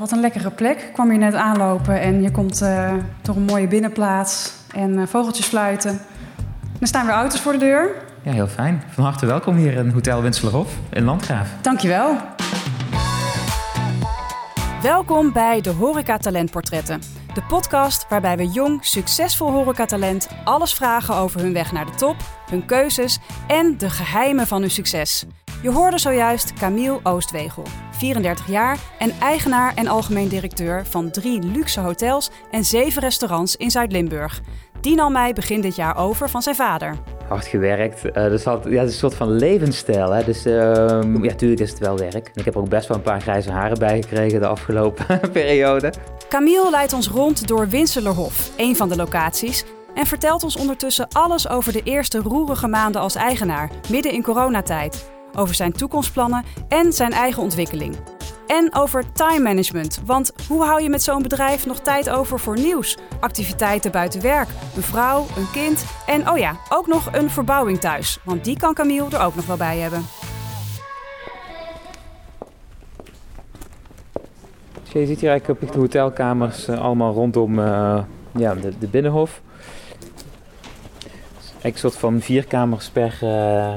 Wat een lekkere plek. Ik kwam hier net aanlopen en je komt uh, door een mooie binnenplaats en uh, vogeltjes fluiten. Er staan weer auto's voor de deur. Ja, heel fijn. Van harte welkom hier in Hotel Winselerhof in Landgraaf. Dankjewel. Welkom bij de Horeca Talentportretten. De podcast waarbij we jong, succesvol horecatalent alles vragen over hun weg naar de top, hun keuzes en de geheimen van hun succes. Je hoorde zojuist Camille Oostwegel, 34 jaar en eigenaar en algemeen directeur van drie luxe hotels en zeven restaurants in Zuid-Limburg. Die nam mij begin dit jaar over van zijn vader. Hard gewerkt. Uh, dus had, ja, het is een soort van levensstijl. Hè? Dus uh, ja, natuurlijk is het wel werk. Ik heb er ook best wel een paar grijze haren bij gekregen de afgelopen periode. Camille leidt ons rond door Winselerhof, een van de locaties, en vertelt ons ondertussen alles over de eerste roerige maanden als eigenaar, midden in coronatijd over zijn toekomstplannen en zijn eigen ontwikkeling. En over time management, want hoe hou je met zo'n bedrijf nog tijd over voor nieuws, activiteiten buiten werk, een vrouw, een kind en oh ja, ook nog een verbouwing thuis, want die kan Camille er ook nog wel bij hebben. je ziet hier eigenlijk op de hotelkamers uh, allemaal rondom uh, ja, de binnenhof een soort van vier kamers per, uh,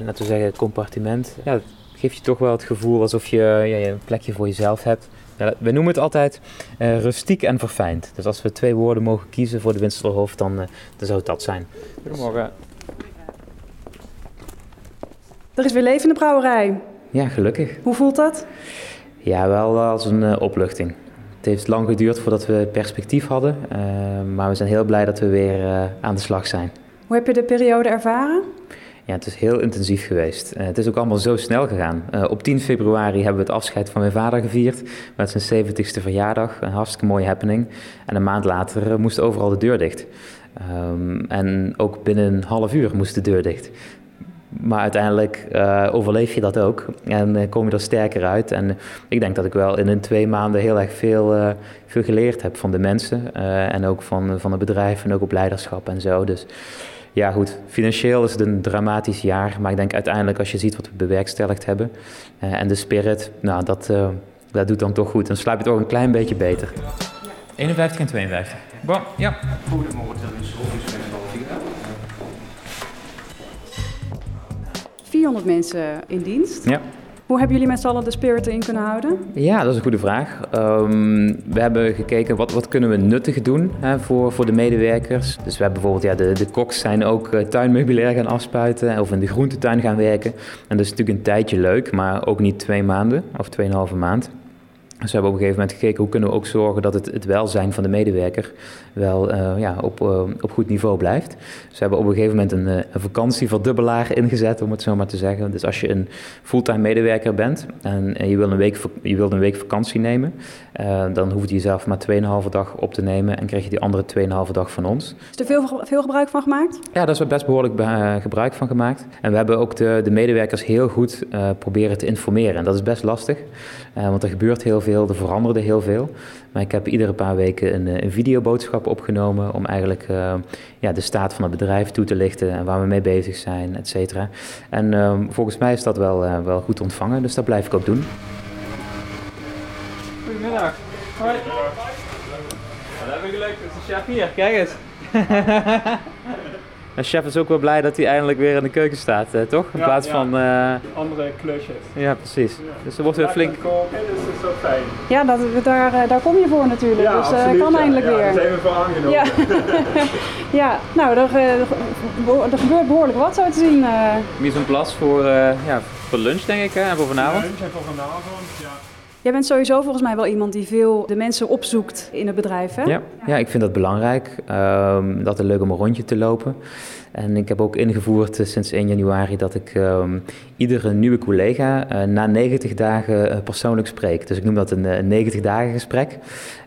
laten we zeggen, compartiment. Ja, dat geeft je toch wel het gevoel alsof je ja, een plekje voor jezelf hebt. Ja, we noemen het altijd uh, rustiek en verfijnd. Dus als we twee woorden mogen kiezen voor de Winsterhof, dan, uh, dan zou het dat zijn. Goedemorgen. Er is weer leven in de brouwerij. Ja, gelukkig. Hoe voelt dat? Ja, wel als een opluchting. Het heeft lang geduurd voordat we perspectief hadden, maar we zijn heel blij dat we weer aan de slag zijn. Hoe heb je de periode ervaren? Ja, het is heel intensief geweest. Uh, het is ook allemaal zo snel gegaan. Uh, op 10 februari hebben we het afscheid van mijn vader gevierd. Met zijn 70ste verjaardag. Een hartstikke mooie happening. En een maand later uh, moest overal de deur dicht. Um, en ook binnen een half uur moest de deur dicht. Maar uiteindelijk overleef je dat ook en kom je er sterker uit. En ik denk dat ik wel in een twee maanden heel erg veel, veel geleerd heb van de mensen. en ook van, van het bedrijf en ook op leiderschap en zo. Dus ja, goed. Financieel is het een dramatisch jaar. Maar ik denk uiteindelijk, als je ziet wat we bewerkstelligd hebben. Uh, en de spirit, nou, dat, uh, dat doet dan toch goed. Dan slaap je toch een klein beetje beter. 51 en 52. Bon, ja. Goedemorgen, dus 400 mensen in dienst. Ja. Hoe hebben jullie met z'n allen de spirit erin kunnen houden? Ja, dat is een goede vraag. Um, we hebben gekeken wat, wat kunnen we nuttig doen hè, voor, voor de medewerkers. Dus we hebben bijvoorbeeld, ja, de, de koks zijn ook uh, tuinmeubilair gaan afspuiten of in de groentetuin gaan werken. En dat is natuurlijk een tijdje leuk, maar ook niet twee maanden of tweeënhalve maand. Dus we hebben op een gegeven moment gekeken hoe kunnen we ook zorgen dat het, het welzijn van de medewerker wel uh, ja, op, uh, op goed niveau blijft. Dus we hebben op een gegeven moment een, uh, een vakantieverdubbelaar ingezet, om het zo maar te zeggen. Dus als je een fulltime medewerker bent en, en je, wil een week, je wilt een week vakantie nemen, dan hoef je jezelf maar 2,5 dag op te nemen en krijg je die andere 2,5 dag van ons. Is er veel, veel gebruik van gemaakt? Ja, daar is best behoorlijk gebruik van gemaakt. En we hebben ook de, de medewerkers heel goed proberen te informeren. En dat is best lastig, want er gebeurt heel veel er veranderde heel veel. Maar ik heb iedere paar weken een, eh, een videoboodschap opgenomen om eigenlijk uh, ja, de staat van het bedrijf toe te lichten en waar we mee bezig zijn, et cetera. En uh, volgens mij is dat wel, uh, wel goed ontvangen, dus dat blijf ik ook doen. Goedemiddag. Hoi. Wat heb ik leuk, dat is de chef hier, kijk eens. De chef is ook wel blij dat hij eindelijk weer in de keuken staat, eh, toch? In plaats van... Uh... Andere klusjes. Ja, precies. Ja. Dus er wordt weer flink... koken, dus dat is ook fijn. Ja, dat, daar, eh, daar kom je voor natuurlijk. Ja, dus dat kan eindelijk weer. Ja, daar zijn we voor aangenomen. Ja, ja nou, er, er gebeurt behoorlijk wat zo te zien. Mise een plas voor, ja, voor lunch, denk ik, hè? en voor vanavond. Lunch en voor vanavond, ja. Jij bent sowieso volgens mij wel iemand die veel de mensen opzoekt in het bedrijf, hè? Ja, ja ik vind dat belangrijk. Um, dat is leuk om een rondje te lopen. En ik heb ook ingevoerd uh, sinds 1 januari dat ik um, iedere nieuwe collega uh, na 90 dagen uh, persoonlijk spreek. Dus ik noem dat een, een 90 dagen gesprek.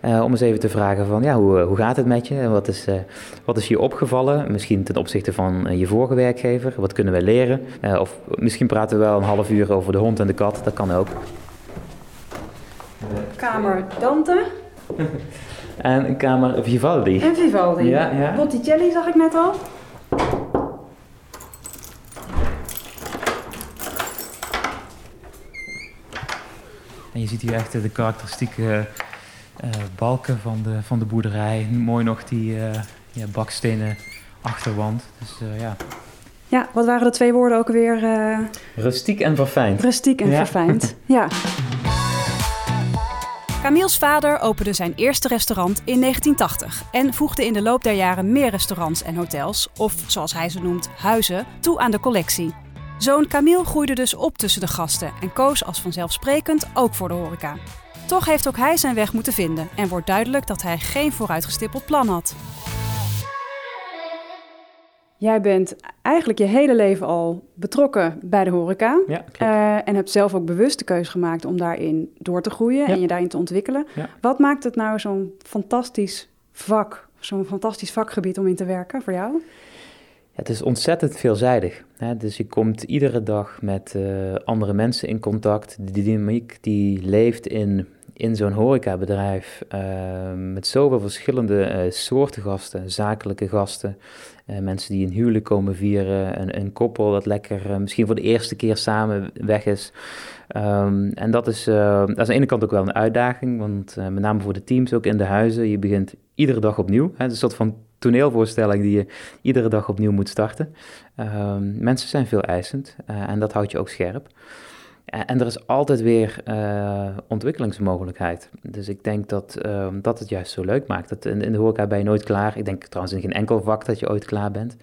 om eens even te vragen van, ja, hoe, hoe gaat het met je? Wat is, wat is je opgevallen? Misschien ten opzichte van je vorige werkgever. Wat kunnen we leren? of misschien praten we wel een half uur over de hond en de kat. Dat kan ook. Kamer Dante. en een kamer Vivaldi. En Vivaldi. Ja, ja. Botticelli zag ik net al. En je ziet hier echt de karakteristieke eh, balken van de, van de boerderij. Mooi nog die uh, ja, bakstenen achterwand. Dus ja. Ja, wat waren de twee woorden ook weer? Rustiek en verfijnd. Rustiek en verfijnd, ja. Camille's vader opende zijn eerste restaurant in 1980 en voegde in de loop der jaren meer restaurants en hotels, of zoals hij ze noemt, huizen, toe aan de collectie. Zoon Camille groeide dus op tussen de gasten en koos als vanzelfsprekend ook voor de horeca. Toch heeft ook hij zijn weg moeten vinden en wordt duidelijk dat hij geen vooruitgestippeld plan had. Jij bent eigenlijk je hele leven al betrokken bij de horeca. Ja, uh, en hebt zelf ook bewust de keuze gemaakt om daarin door te groeien en je daarin te ontwikkelen. Wat maakt het nou zo'n fantastisch vak, zo'n fantastisch vakgebied om in te werken voor jou? het is ontzettend veelzijdig. Hè? Dus je komt iedere dag met uh, andere mensen in contact. De dynamiek die leeft in in zo'n horecabedrijf uh, met zoveel verschillende uh, soorten gasten, zakelijke gasten, uh, mensen die een huwelijk komen vieren, een, een koppel dat lekker misschien voor de eerste keer samen weg is. Um, en dat is, dat is aan de ene kant ook wel een uitdaging, want met name voor de teams ook in de huizen, je begint iedere dag opnieuw. Hè, een soort van toneelvoorstelling die je iedere dag opnieuw moet starten. Um, mensen zijn veel eisend en dat houdt je ook scherp. En er is altijd weer uh, ontwikkelingsmogelijkheid. Dus ik denk dat, uh, dat het juist zo leuk maakt. Dat in, de horeca ben je nooit klaar. Ik denk trouwens in geen enkel vak dat je ooit klaar bent.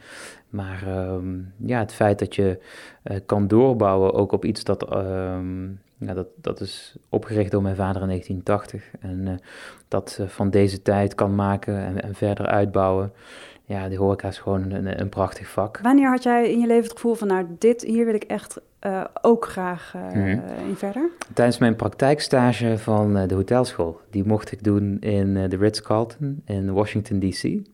Maar uh, ja, het feit dat je eh, kan doorbouwen ook op iets dat, ehm, ja, dat, dat is opgericht door mijn vader in 1980. En eh, dat van deze tijd kan maken en, en verder uitbouwen ja, die horeca is gewoon een, een, prachtig vak. Wanneer had jij in je leven het gevoel van, nou, dit, hier wil ik echt uh, ook graag uh, in verder? Tijdens mijn praktijkstage van uh, de hotelschool. Die mocht ik doen in de Ritz-Carlton in Washington, D.C.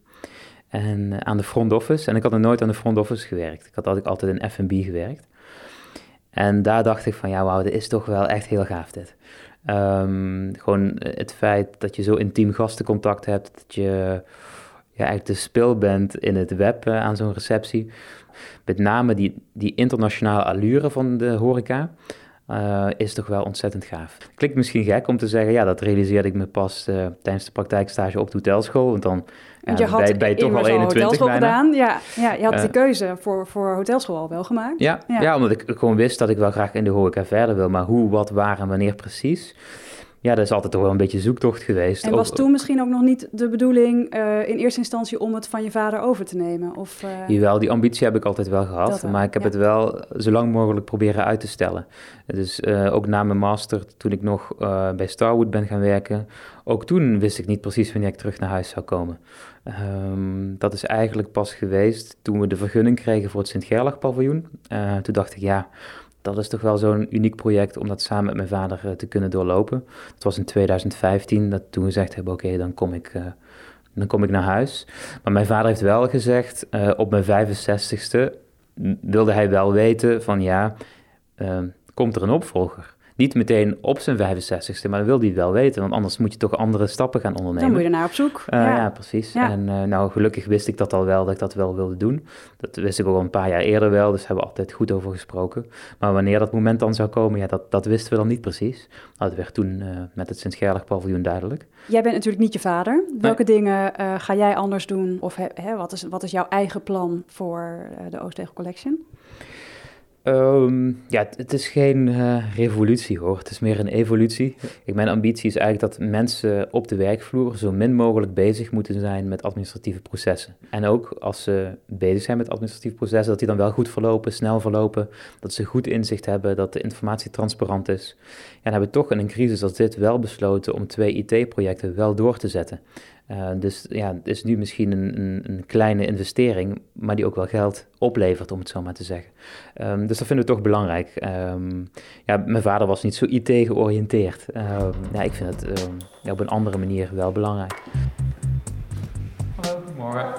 En aan de front office. En ik had nog nooit aan de front office gewerkt. Ik had altijd, altijd in F&B gewerkt. En daar dacht ik van, ja, wauw, dit is toch wel echt heel gaaf dit. Um, gewoon het feit dat je zo intiem gastencontact hebt, dat je ja, eigenlijk de speel bent in het web uh, aan zo'n receptie. Met name die, die internationale allure van de horeca. Uh, is toch wel ontzettend gaaf. Klinkt misschien gek om te zeggen, ja, dat realiseerde ik me pas uh, tijdens de praktijkstage op de hotelschool. Want dan je had bij, toch al 21 bijna. gedaan. Ja, ja, je had de keuze voor, voor hotelschool al wel gemaakt. Ja, ja. ja. omdat ik gewoon wist dat ik wel graag in de horeca verder wil. Maar hoe, wat, waar en wanneer precies ja, dat is altijd toch wel een beetje zoektocht geweest. En was toen misschien ook nog niet de bedoeling uh, in eerste instantie om het van je vader over te nemen? Of, uh... Jawel, die ambitie heb ik altijd wel gehad. maar ik heb het wel zo lang mogelijk proberen uit te stellen. Dus uh, ook na mijn master, toen ik nog bij Starwood ben gaan werken, ook toen wist ik niet precies wanneer ik terug naar huis zou komen. Um, dat is eigenlijk pas geweest toen we de vergunning kregen voor het Sint-Gerlach paviljoen. toen dacht ik, ja, dat is toch wel zo'n uniek project om dat samen met mijn vader uh, te kunnen doorlopen. Het was in 2015 dat toen gezegd hebben, oké, dan kom ik... Uh, dan kom ik naar huis. Maar mijn vader heeft wel gezegd, uh, op mijn 65ste wilde hij wel weten van ja, komt er een opvolger? Niet meteen op zijn 65ste, maar dan wil hij wel weten. Want anders moet je toch andere stappen gaan ondernemen. Dan moet je naar op zoek. Uh, ja. ja. precies. En uh, nou, gelukkig wist ik dat al wel, dat ik dat wel wilde doen. Dat wist ik al een paar jaar eerder wel, dus hebben we altijd goed over gesproken. Maar wanneer dat moment dan zou komen, ja, dat, dat wisten we dan niet precies. Nou, dat werd toen uh, met het Sint-Gerlach paviljoen duidelijk. Jij bent natuurlijk niet je vader. Welke nee. dingen ga jij anders doen? Of wat, is, wat is jouw eigen plan voor de Oosttegel Collection? Um, ja, het, is geen uh, revolutie hoor, het is meer een evolutie. Ik, mijn ambitie is eigenlijk dat mensen op de werkvloer zo min mogelijk bezig moeten zijn met administratieve processen. En ook als ze bezig zijn met administratieve processen, dat die dan wel goed verlopen, snel verlopen, dat ze goed inzicht hebben, dat de informatie transparant is. Ja, dan hebben we toch in een crisis als dit wel besloten om twee IT-projecten wel door te zetten. Uh, dus ja, het is nu misschien een, een, een, kleine investering, maar die ook wel geld oplevert, om het zo maar te zeggen. Um, dus dat vinden we toch belangrijk. Um, ja, mijn vader was niet zo IT georiënteerd. Um, ja, ik vind het ja, op een andere manier wel belangrijk. Hallo, goedemorgen.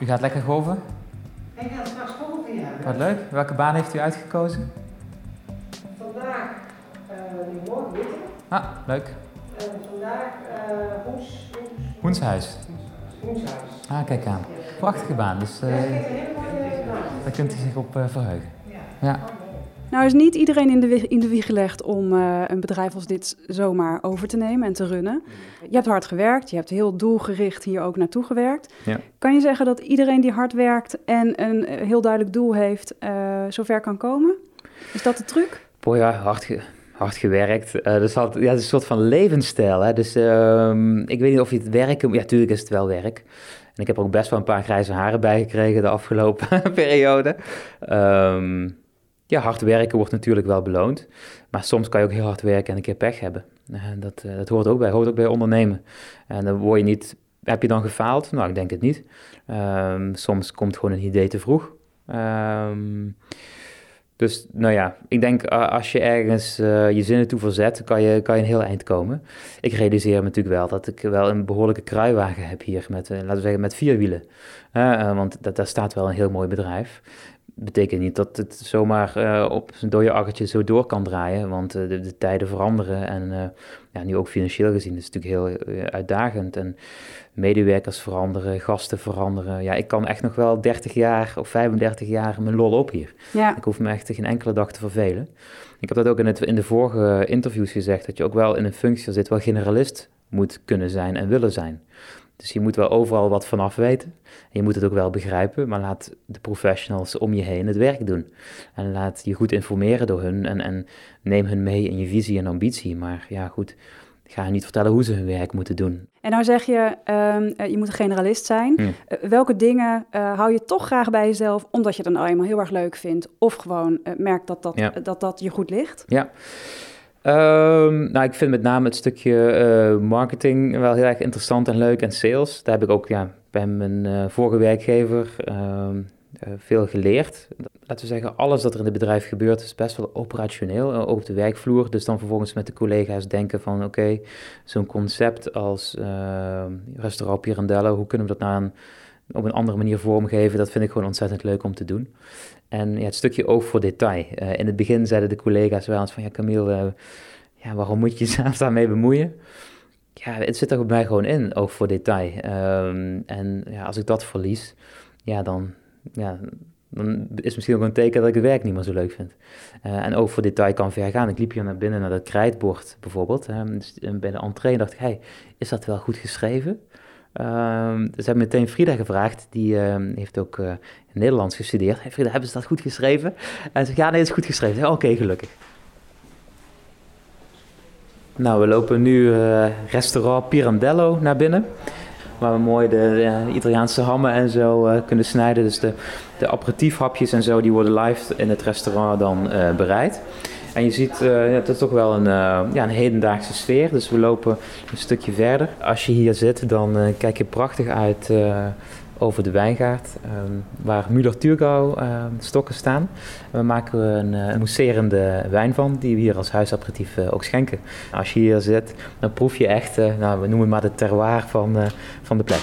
U gaat lekker golven? Ik ga straks golven, ja. Wat leuk. Welke baan heeft u uitgekozen? Vandaag uh, morgen Ah, leuk. Uh, vandaag Hoenshuis. Ah, kijk aan. Prachtige baan, dus uh, daar kunt u zich op verheugen. Ja. ja. Nou is niet iedereen in de, wi- in de wieg gelegd om eh, een bedrijf als dit zomaar over te nemen en te runnen. Je hebt hard gewerkt, je hebt heel doelgericht hier ook naartoe gewerkt. Ja. Kan je zeggen dat iedereen die hard werkt en een heel duidelijk doel heeft, eh, zover kan komen? Is dat de truc? Boy, ja, hard, ge- hard gewerkt. Eh dus had, ja, het is een soort van levensstijl. Hè? Dus ehm, ik weet niet of je het werken... Ja, tuurlijk is het wel werk. En ik heb ook best wel een paar grijze haren bij gekregen de afgelopen periode. Ehm, ja, hard werken wordt natuurlijk wel beloond. Maar soms kan je ook heel hard werken en een keer pech hebben. Eh, dat, eh, dat hoort ook bij, hoort ook bij ondernemen. En dan word je niet... Heb je dan gefaald? Nou, ik denk het niet. Ehm, soms komt gewoon een idee te vroeg. Ehm, dus nou ja, ik denk eh, als je ergens eh, je zinnen toe verzet, kan je, kan je een heel eind komen. Ik realiseer me natuurlijk wel dat ik wel een behoorlijke kruiwagen heb hier met, eh, laten we zeggen, met vier wielen. Want dat, daar staat wel een heel mooi bedrijf. Betekent niet dat het zomaar eh, op zijn dode akkertje zo door kan draaien, want eh, de, de tijden veranderen en eh, ja, nu ook financieel gezien is het natuurlijk heel uitdagend. En medewerkers veranderen, gasten veranderen. Ja, ik kan echt nog wel 30 jaar of 35 jaar mijn lol op hier. Ja, Ik hoef me echt geen enkele dag te vervelen. Ik heb dat ook in, het, in de vorige interviews gezegd, dat je ook wel in een functie zit wel generalist moet kunnen zijn en willen zijn. Dus je moet wel overal wat vanaf weten. En je moet het ook wel begrijpen, maar laat de professionals om je heen het werk doen. En laat je goed informeren door hun en, en neem hun mee in je visie en ambitie. Maar ja, goed, ga hen niet vertellen hoe ze hun werk moeten doen. en nou zeg je, ehm, eh, je moet een generalist zijn. Hm. Eh, welke dingen eh, hou je toch graag bij jezelf, omdat je het dan eenmaal heel erg leuk vindt, of gewoon eh, merkt dat dat, Ja. dat dat je goed ligt? Ja. Ehm, nou, ik vind met name het stukje eh, marketing wel heel erg interessant en leuk en sales. Daar heb ik ook ja, bij mijn eh, vorige werkgever ehm, eh, veel geleerd. Laten we zeggen, alles wat er in het bedrijf gebeurt is best wel operationeel, ook op de werkvloer. Dus dan vervolgens met de collega's denken van oké, zo'n concept als ehm, restaurant Pirandello, hoe kunnen we dat nou een- op een andere manier vormgeven? Dat vind ik gewoon ontzettend leuk om te doen. En ja, het stukje oog voor detail. Eh, in het begin zeiden de collega's wel eens van, ja Camille, eh, ja, waarom moet je jezelf daarmee bemoeien? Ja, het zit er bij mij gewoon in, oog voor detail. Ehm, en ja, als ik dat verlies, ja, dan, ja, dan is misschien ook een teken dat ik het werk niet meer zo leuk vind. Eh, en oog voor detail kan ver gaan. Ik liep hier naar binnen naar dat krijtbord bijvoorbeeld. dus, bij de entree dacht ik, hey, is dat wel goed geschreven? Ehm, dus heb ik meteen Frida gevraagd, die ehm, heeft ook eh, Nederlands gestudeerd. Hey Frida, hebben ze dat goed geschreven? En ze zegt, ja, nee, het is goed geschreven. Oké, gelukkig. Nou, we lopen nu eh, restaurant Pirandello naar binnen. Waar we mooi de, Italiaanse hammen en zo eh, kunnen snijden. Dus de, de aperitiefhapjes en zo, die worden live in het restaurant dan bereid. En je ziet, ja, het is toch wel een, eh, ja, een hedendaagse sfeer. Dus we lopen een stukje verder. Als je hier zit, dan eh, kijk je prachtig uit over de wijngaard. ehm, waar Müller-Thurgau eh, stokken staan. We maken een, een mousserende wijn van, die we hier als huisaperitief ook schenken. Als je hier zit, dan proef je echt, nou, we noemen maar de terroir van, van de plek.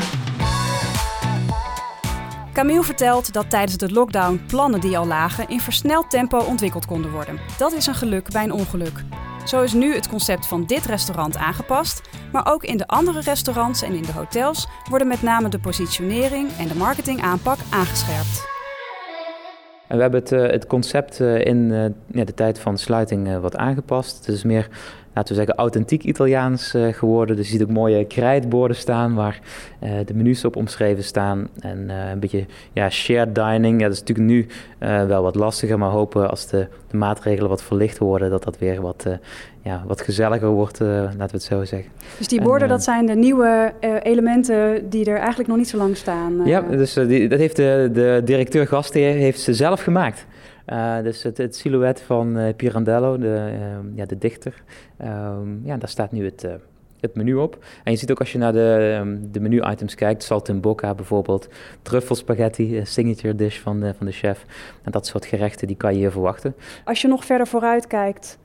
Camille vertelt dat tijdens de lockdown plannen die al lagen in versneld tempo ontwikkeld konden worden. Dat is een geluk bij een ongeluk. Zo is nu het concept van dit restaurant aangepast, maar ook in de andere restaurants en in de hotels worden met name de positionering en de marketingaanpak aangescherpt. We hebben het, eh, concept eh, in eh, de tijd van sluiting wat aangepast. Het is meer, laten we zeggen, authentiek Italiaans eh, geworden. Dus je ziet ook mooie krijtborden staan waar eh, de menus op omschreven staan. En eh, een beetje ja, shared dining. Ja, dat is natuurlijk nu wel wat lastiger, maar hopen als de, de maatregelen wat verlicht worden, dat dat weer wat, ja, wat gezelliger wordt, laten we het zo zeggen. Dus die En, borden, dat zijn de nieuwe elementen die er eigenlijk nog niet zo lang staan. Ja, dus die, dat heeft de, de directeur gastheer heeft ze zelf gemaakt. Eh, dus het, het silhouet van eh, Pirandello, de, ehm, ja, de dichter, ehm, ja, daar staat nu het, eh, het menu op. En je ziet ook als je naar de, ehm, de menu-items kijkt, saltimbocca bijvoorbeeld, truffelspaghetti, signature dish van de, van de chef. En dat soort gerechten, die kan je hier verwachten. Als je nog verder vooruit kijkt,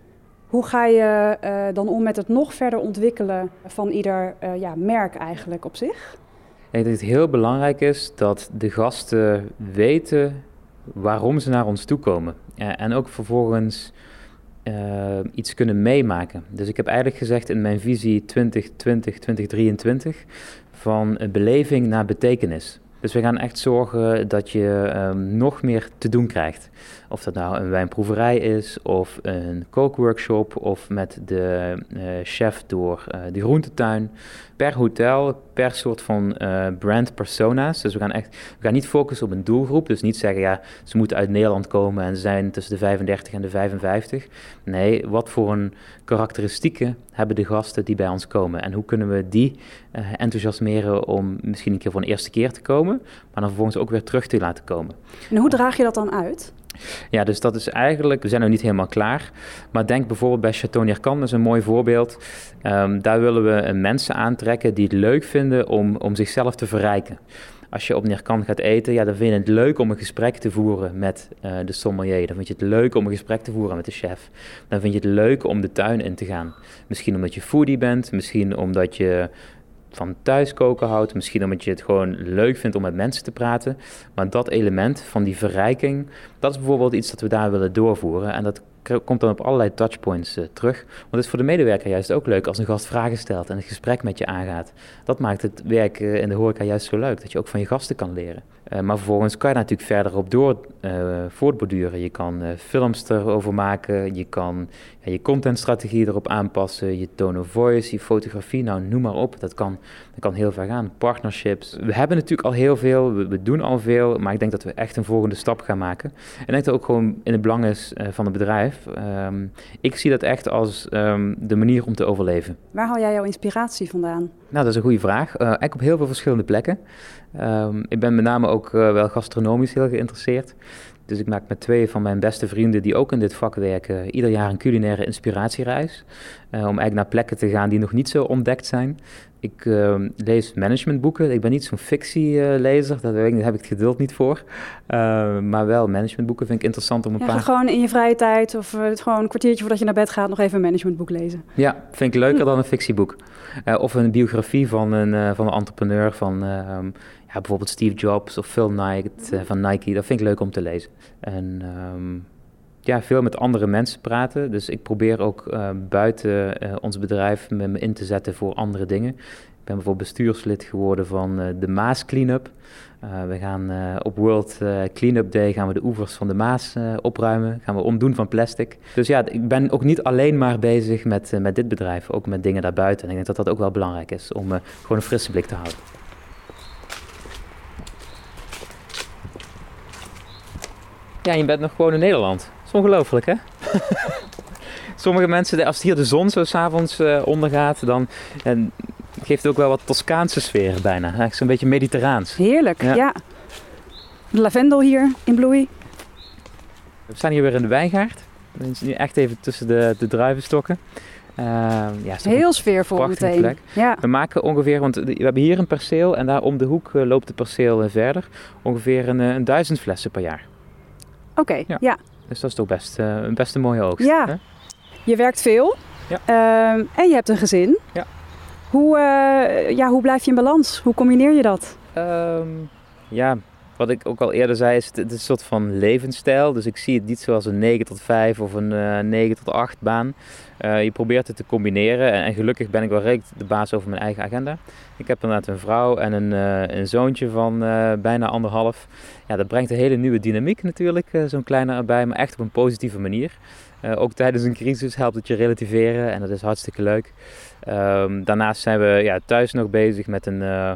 hoe ga je dan om met het nog verder ontwikkelen van ieder ja, merk eigenlijk op zich? Ik denk dat het heel belangrijk is dat de gasten weten waarom ze naar ons toe komen. Eh, en ook vervolgens eh, iets kunnen meemaken. Dus ik heb eigenlijk gezegd in mijn visie 2020, 2023 van eh, beleving naar betekenis. Dus we gaan echt zorgen dat je ehm, nog meer te doen krijgt. Of dat nou een wijnproeverij is, of een kookworkshop, of met de eh, chef door uh, de groentetuin. Per hotel, per soort van uh, brand persona's. Dus we gaan echt, we gaan niet focussen op een doelgroep. Dus niet zeggen, ja, ze moeten uit Nederland komen en zijn tussen de 35 en de 55. Nee, wat voor een karakteristieken hebben de gasten die bij ons komen? En hoe kunnen we die enthousiasmeren om misschien een keer voor een eerste keer te komen, maar dan vervolgens ook weer terug te laten komen? En hoe draag je dat dan uit? Ja, dus dat is eigenlijk, we zijn nog niet helemaal klaar. Maar denk bijvoorbeeld bij Chateau Nierkan, dat is een mooi voorbeeld. Um, daar willen we mensen aantrekken die het leuk vinden om, om zichzelf te verrijken. Als je op Nierkan gaat eten, ja, dan vind je het leuk om een gesprek te voeren met uh, de sommelier. Dan vind je het leuk om een gesprek te voeren met de chef. Dan vind je het leuk om de tuin in te gaan. Misschien omdat je foodie bent, misschien omdat je van thuiskoken houdt. Misschien omdat je het gewoon leuk vindt om met mensen te praten. Maar dat element van die verrijking, dat is bijvoorbeeld iets dat we daar willen doorvoeren. En dat komt dan op allerlei touchpoints uh, terug. Want het is voor de medewerker juist ook leuk als een gast vragen stelt en een gesprek met je aangaat. Dat maakt het werk uh, in de horeca juist zo leuk, dat je ook van je gasten kan leren. Uh, maar vervolgens kan je natuurlijk verder op door voortborduren. Je kan films erover maken, je kan ja, je contentstrategie erop aanpassen, je tone of voice, je fotografie, nou noem maar op. Dat kan, dat kan heel ver gaan. Partnerships. We hebben natuurlijk al heel veel, we, doen al veel, maar ik denk dat we echt een volgende stap gaan maken. En ik denk dat ook gewoon in het belang is van het bedrijf Um, ik zie dat echt als um, de manier om te overleven. Waar haal jij jouw inspiratie vandaan? Nou, dat is een goede vraag. Uh, eigenlijk op heel veel verschillende plekken. Um, ik ben met name ook uh, wel gastronomisch heel geïnteresseerd. Dus ik maak met twee van mijn beste vrienden die ook in dit vak werken, ieder jaar een culinaire inspiratiereis. Uh, om eigenlijk naar plekken te gaan die nog niet zo ontdekt zijn. Ik uh, lees managementboeken. Ik ben niet zo'n fictielezer, daar heb ik het geduld niet voor. Uh, maar wel managementboeken vind ik interessant om een ja, paar... Gewoon in je vrije tijd of gewoon een kwartiertje voordat je naar bed gaat nog even een managementboek lezen. Ja, vind ik leuker dan een fictieboek. of een biografie van een, van een entrepreneur van ehm, ja, bijvoorbeeld Steve Jobs of Phil Knight van Nike. Dat vind ik leuk om te lezen. En... Um, ja, veel met andere mensen praten. Dus ik probeer ook uh, buiten uh, ons bedrijf me, in te zetten voor andere dingen. Ik ben bijvoorbeeld bestuurslid geworden van uh, de Maas Cleanup. we gaan op World Cleanup Day gaan we de oevers van de Maas opruimen. Gaan we omdoen van plastic. Dus ja, ik ben ook niet alleen maar bezig met, met dit bedrijf. Ook met dingen daarbuiten. En ik denk dat dat ook wel belangrijk is om gewoon een frisse blik te houden. Ja, je bent nog gewoon in Nederland. Ongelooflijk, hè? Sommige mensen, als hier de zon zo s'avonds uh, ondergaat, dan en, geeft het ook wel wat Toscaanse sfeer bijna. Eigenlijk zo'n beetje mediterraans. Heerlijk, ja. ja. De lavendel hier in bloei. We staan hier weer in de wijngaard. We zijn nu echt even tussen de, de druivenstokken. Uh, ja, Heel sfeervol meteen. Plek. Ja. We maken ongeveer, want we hebben hier een perceel en daar om de hoek uh, loopt het perceel verder. Ongeveer een, een duizend flessen per jaar. Oké, okay, ja. ja. Dus dat is toch best, uh, best een mooie oogst. Ja. Hè? Je werkt veel. Ja. Uh, en je hebt een gezin. Ja. Hoe, uh, ja, hoe blijf je in balans? Hoe combineer je dat? Um, ja, wat ik ook al eerder zei, is het, is een soort van levensstijl. Dus ik zie het niet zoals een 9 tot 5 of een uh, 9 tot 8 baan. Uh, je probeert het te combineren en, en, gelukkig ben ik wel redelijk de baas over mijn eigen agenda. Ik heb inderdaad een vrouw en een, uh, een zoontje van bijna anderhalf. Ja, dat brengt een hele nieuwe dynamiek natuurlijk, zo'n kleine erbij, maar echt op een positieve manier. Ook tijdens een crisis helpt het je relativeren en dat is hartstikke leuk. Um, daarnaast zijn we ja, thuis nog bezig met een, uh,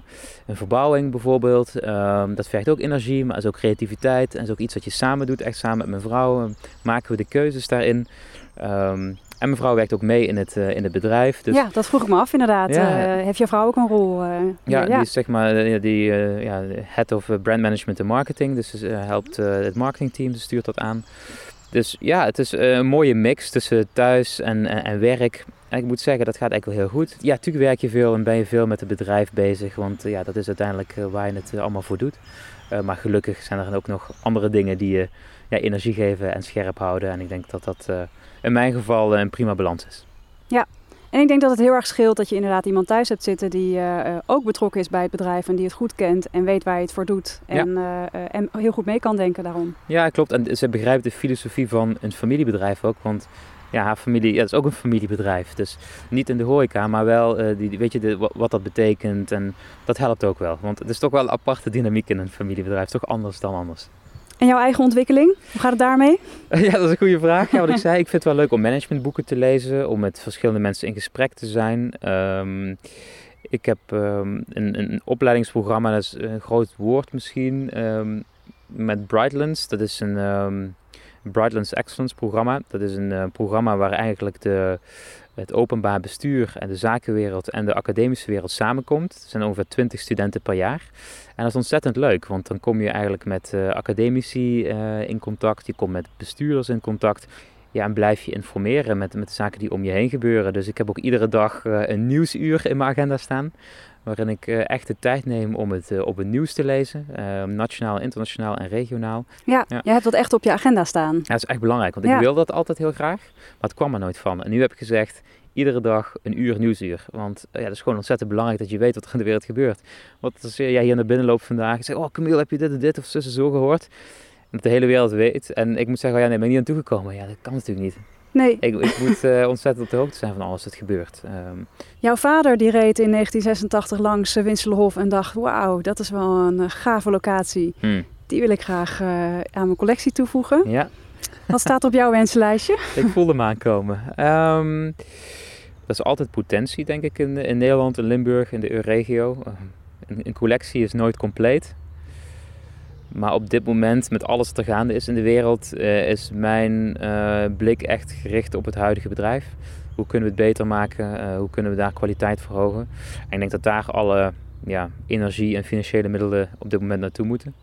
een verbouwing bijvoorbeeld. Um, dat vergt ook energie, maar is ook creativiteit. En is ook iets wat je samen doet, echt samen met mijn vrouw. Um, maken we de keuzes daarin. en mijn vrouw werkt ook mee in het, uh, in het bedrijf. Dus ja, dat vroeg ik me af inderdaad. Ja. Uh, heeft jouw vrouw ook een rol? ja, die is zeg maar die, ja, head of brand management en marketing. Dus ze helpt het marketingteam, ze stuurt dat aan. Dus ja, het is een mooie mix tussen thuis en, en, werk. En ik moet zeggen, dat gaat eigenlijk wel heel goed. Ja, natuurlijk werk je veel en ben je veel met het bedrijf bezig. Want uh, ja, dat is uiteindelijk uh, waar je het allemaal voor doet. maar gelukkig zijn er ook nog andere dingen die je ja, energie geven en scherp houden. En ik denk dat dat in mijn geval een prima balans is. Ja, en ik denk dat het heel erg scheelt dat je inderdaad iemand thuis hebt zitten die uh, ook betrokken is bij het bedrijf en die het goed kent en weet waar je het voor doet. En, ja. uh, en heel goed mee kan denken daarom. Ja, klopt. En ze begrijpt de filosofie van een familiebedrijf ook. Want ja, haar familie, ja, dat is ook een familiebedrijf. Dus niet in de horeca, maar wel, eh, die, weet je, de, wat, wat dat betekent. En dat helpt ook wel. Want het is toch wel een aparte dynamiek in een familiebedrijf. Toch anders dan anders. En jouw eigen ontwikkeling? Hoe gaat het daarmee? Ja, dat is een goede vraag. Ja, wat ik zei, ik vind het wel leuk om managementboeken te lezen, om met verschillende mensen in gesprek te zijn. Ehm, ik heb ehm, een, een, opleidingsprogramma, dat is een groot woord misschien, um, met Brightlands. Dat is een Brightlands Excellence programma. Dat is een uh, programma waar eigenlijk de, het openbaar bestuur en de zakenwereld en de academische wereld samenkomt. Er zijn ongeveer 20 studenten per jaar. En dat is ontzettend leuk, want dan kom je eigenlijk met uh, academici uh, in contact, je komt met bestuurders in contact. Ja, en blijf je informeren met, met de zaken die om je heen gebeuren. Dus ik heb ook iedere dag uh, een nieuwsuur in mijn agenda staan. Waarin ik echt de tijd neem om het op het nieuws te lezen. nationaal, internationaal en regionaal. Ja, ja, je hebt dat echt op je agenda staan. Ja, dat is echt belangrijk. Want ik wil dat altijd heel graag. Maar het kwam er nooit van. En nu heb ik gezegd, iedere dag een uur nieuwsuur. Want ja, dat is gewoon ontzettend belangrijk dat je weet wat er in de wereld gebeurt. Want als jij hier naar binnen loopt vandaag en zegt, oh Camille, heb je dit en dit of zussen zo gehoord? Dat de hele wereld weet. En ik moet zeggen, oh, ja, nee, ben ik niet aan toegekomen. Ja, dat kan natuurlijk niet. Nee. Ik, ik moet uh, ontzettend op de hoogte zijn van alles wat gebeurt. Um, Jouw vader die reed in 1986 langs uh, Winselenhof en dacht, wauw, dat is wel een uh, gave locatie. Hmm. Die wil ik graag aan mijn collectie toevoegen. Ja. Wat staat op jouw wensenlijstje? ik voelde hem aankomen. Um, dat is altijd potentie, denk ik, in, in Nederland, in Limburg, in de EU-regio. Een, een, collectie is nooit compleet. Maar op dit moment, met alles wat er gaande is in de wereld, uh, is mijn uh, blik echt gericht op het huidige bedrijf. Hoe kunnen we het beter maken? Uh, hoe kunnen we daar kwaliteit verhogen? En ik denk dat daar alle ja, energie en financiële middelen op dit moment naartoe moeten.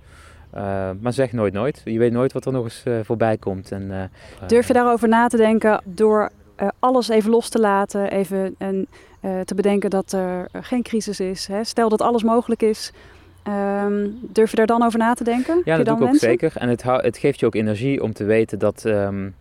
maar zeg nooit nooit. Je weet nooit wat er nog eens voorbij komt. En, Durf je daarover na te denken door alles even los te laten, even en, te bedenken dat er geen crisis is. Hè? Stel dat alles mogelijk is, um, durf je daar dan over na te denken? Ja, dat doe ik ook zeker. En het, het, geeft je ook energie om te weten dat um,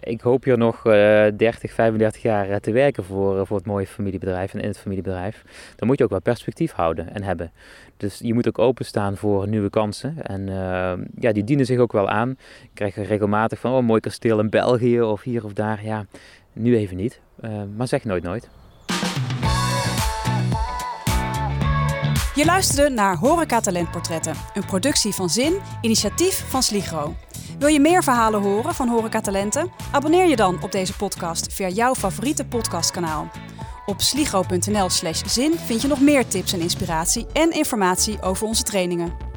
ik hoop hier nog uh, 30, 35 jaar te werken voor, voor het mooie familiebedrijf en in het familiebedrijf. Dan moet je ook wel perspectief houden en hebben. Dus je moet ook openstaan voor nieuwe kansen. En uh, ja, die dienen zich ook wel aan. Ik krijg regelmatig van, oh, mooi kasteel in België of hier of daar. Ja, nu even niet, maar zeg nooit nooit. Je luisterde naar Horeca Talentportretten, een productie van Zin, initiatief van Sligro. Wil je meer verhalen horen van Horeca Talenten? Abonneer je dan op deze podcast via jouw favoriete podcastkanaal. Op sligro.nl slash zin vind je nog meer tips en inspiratie en informatie over onze trainingen.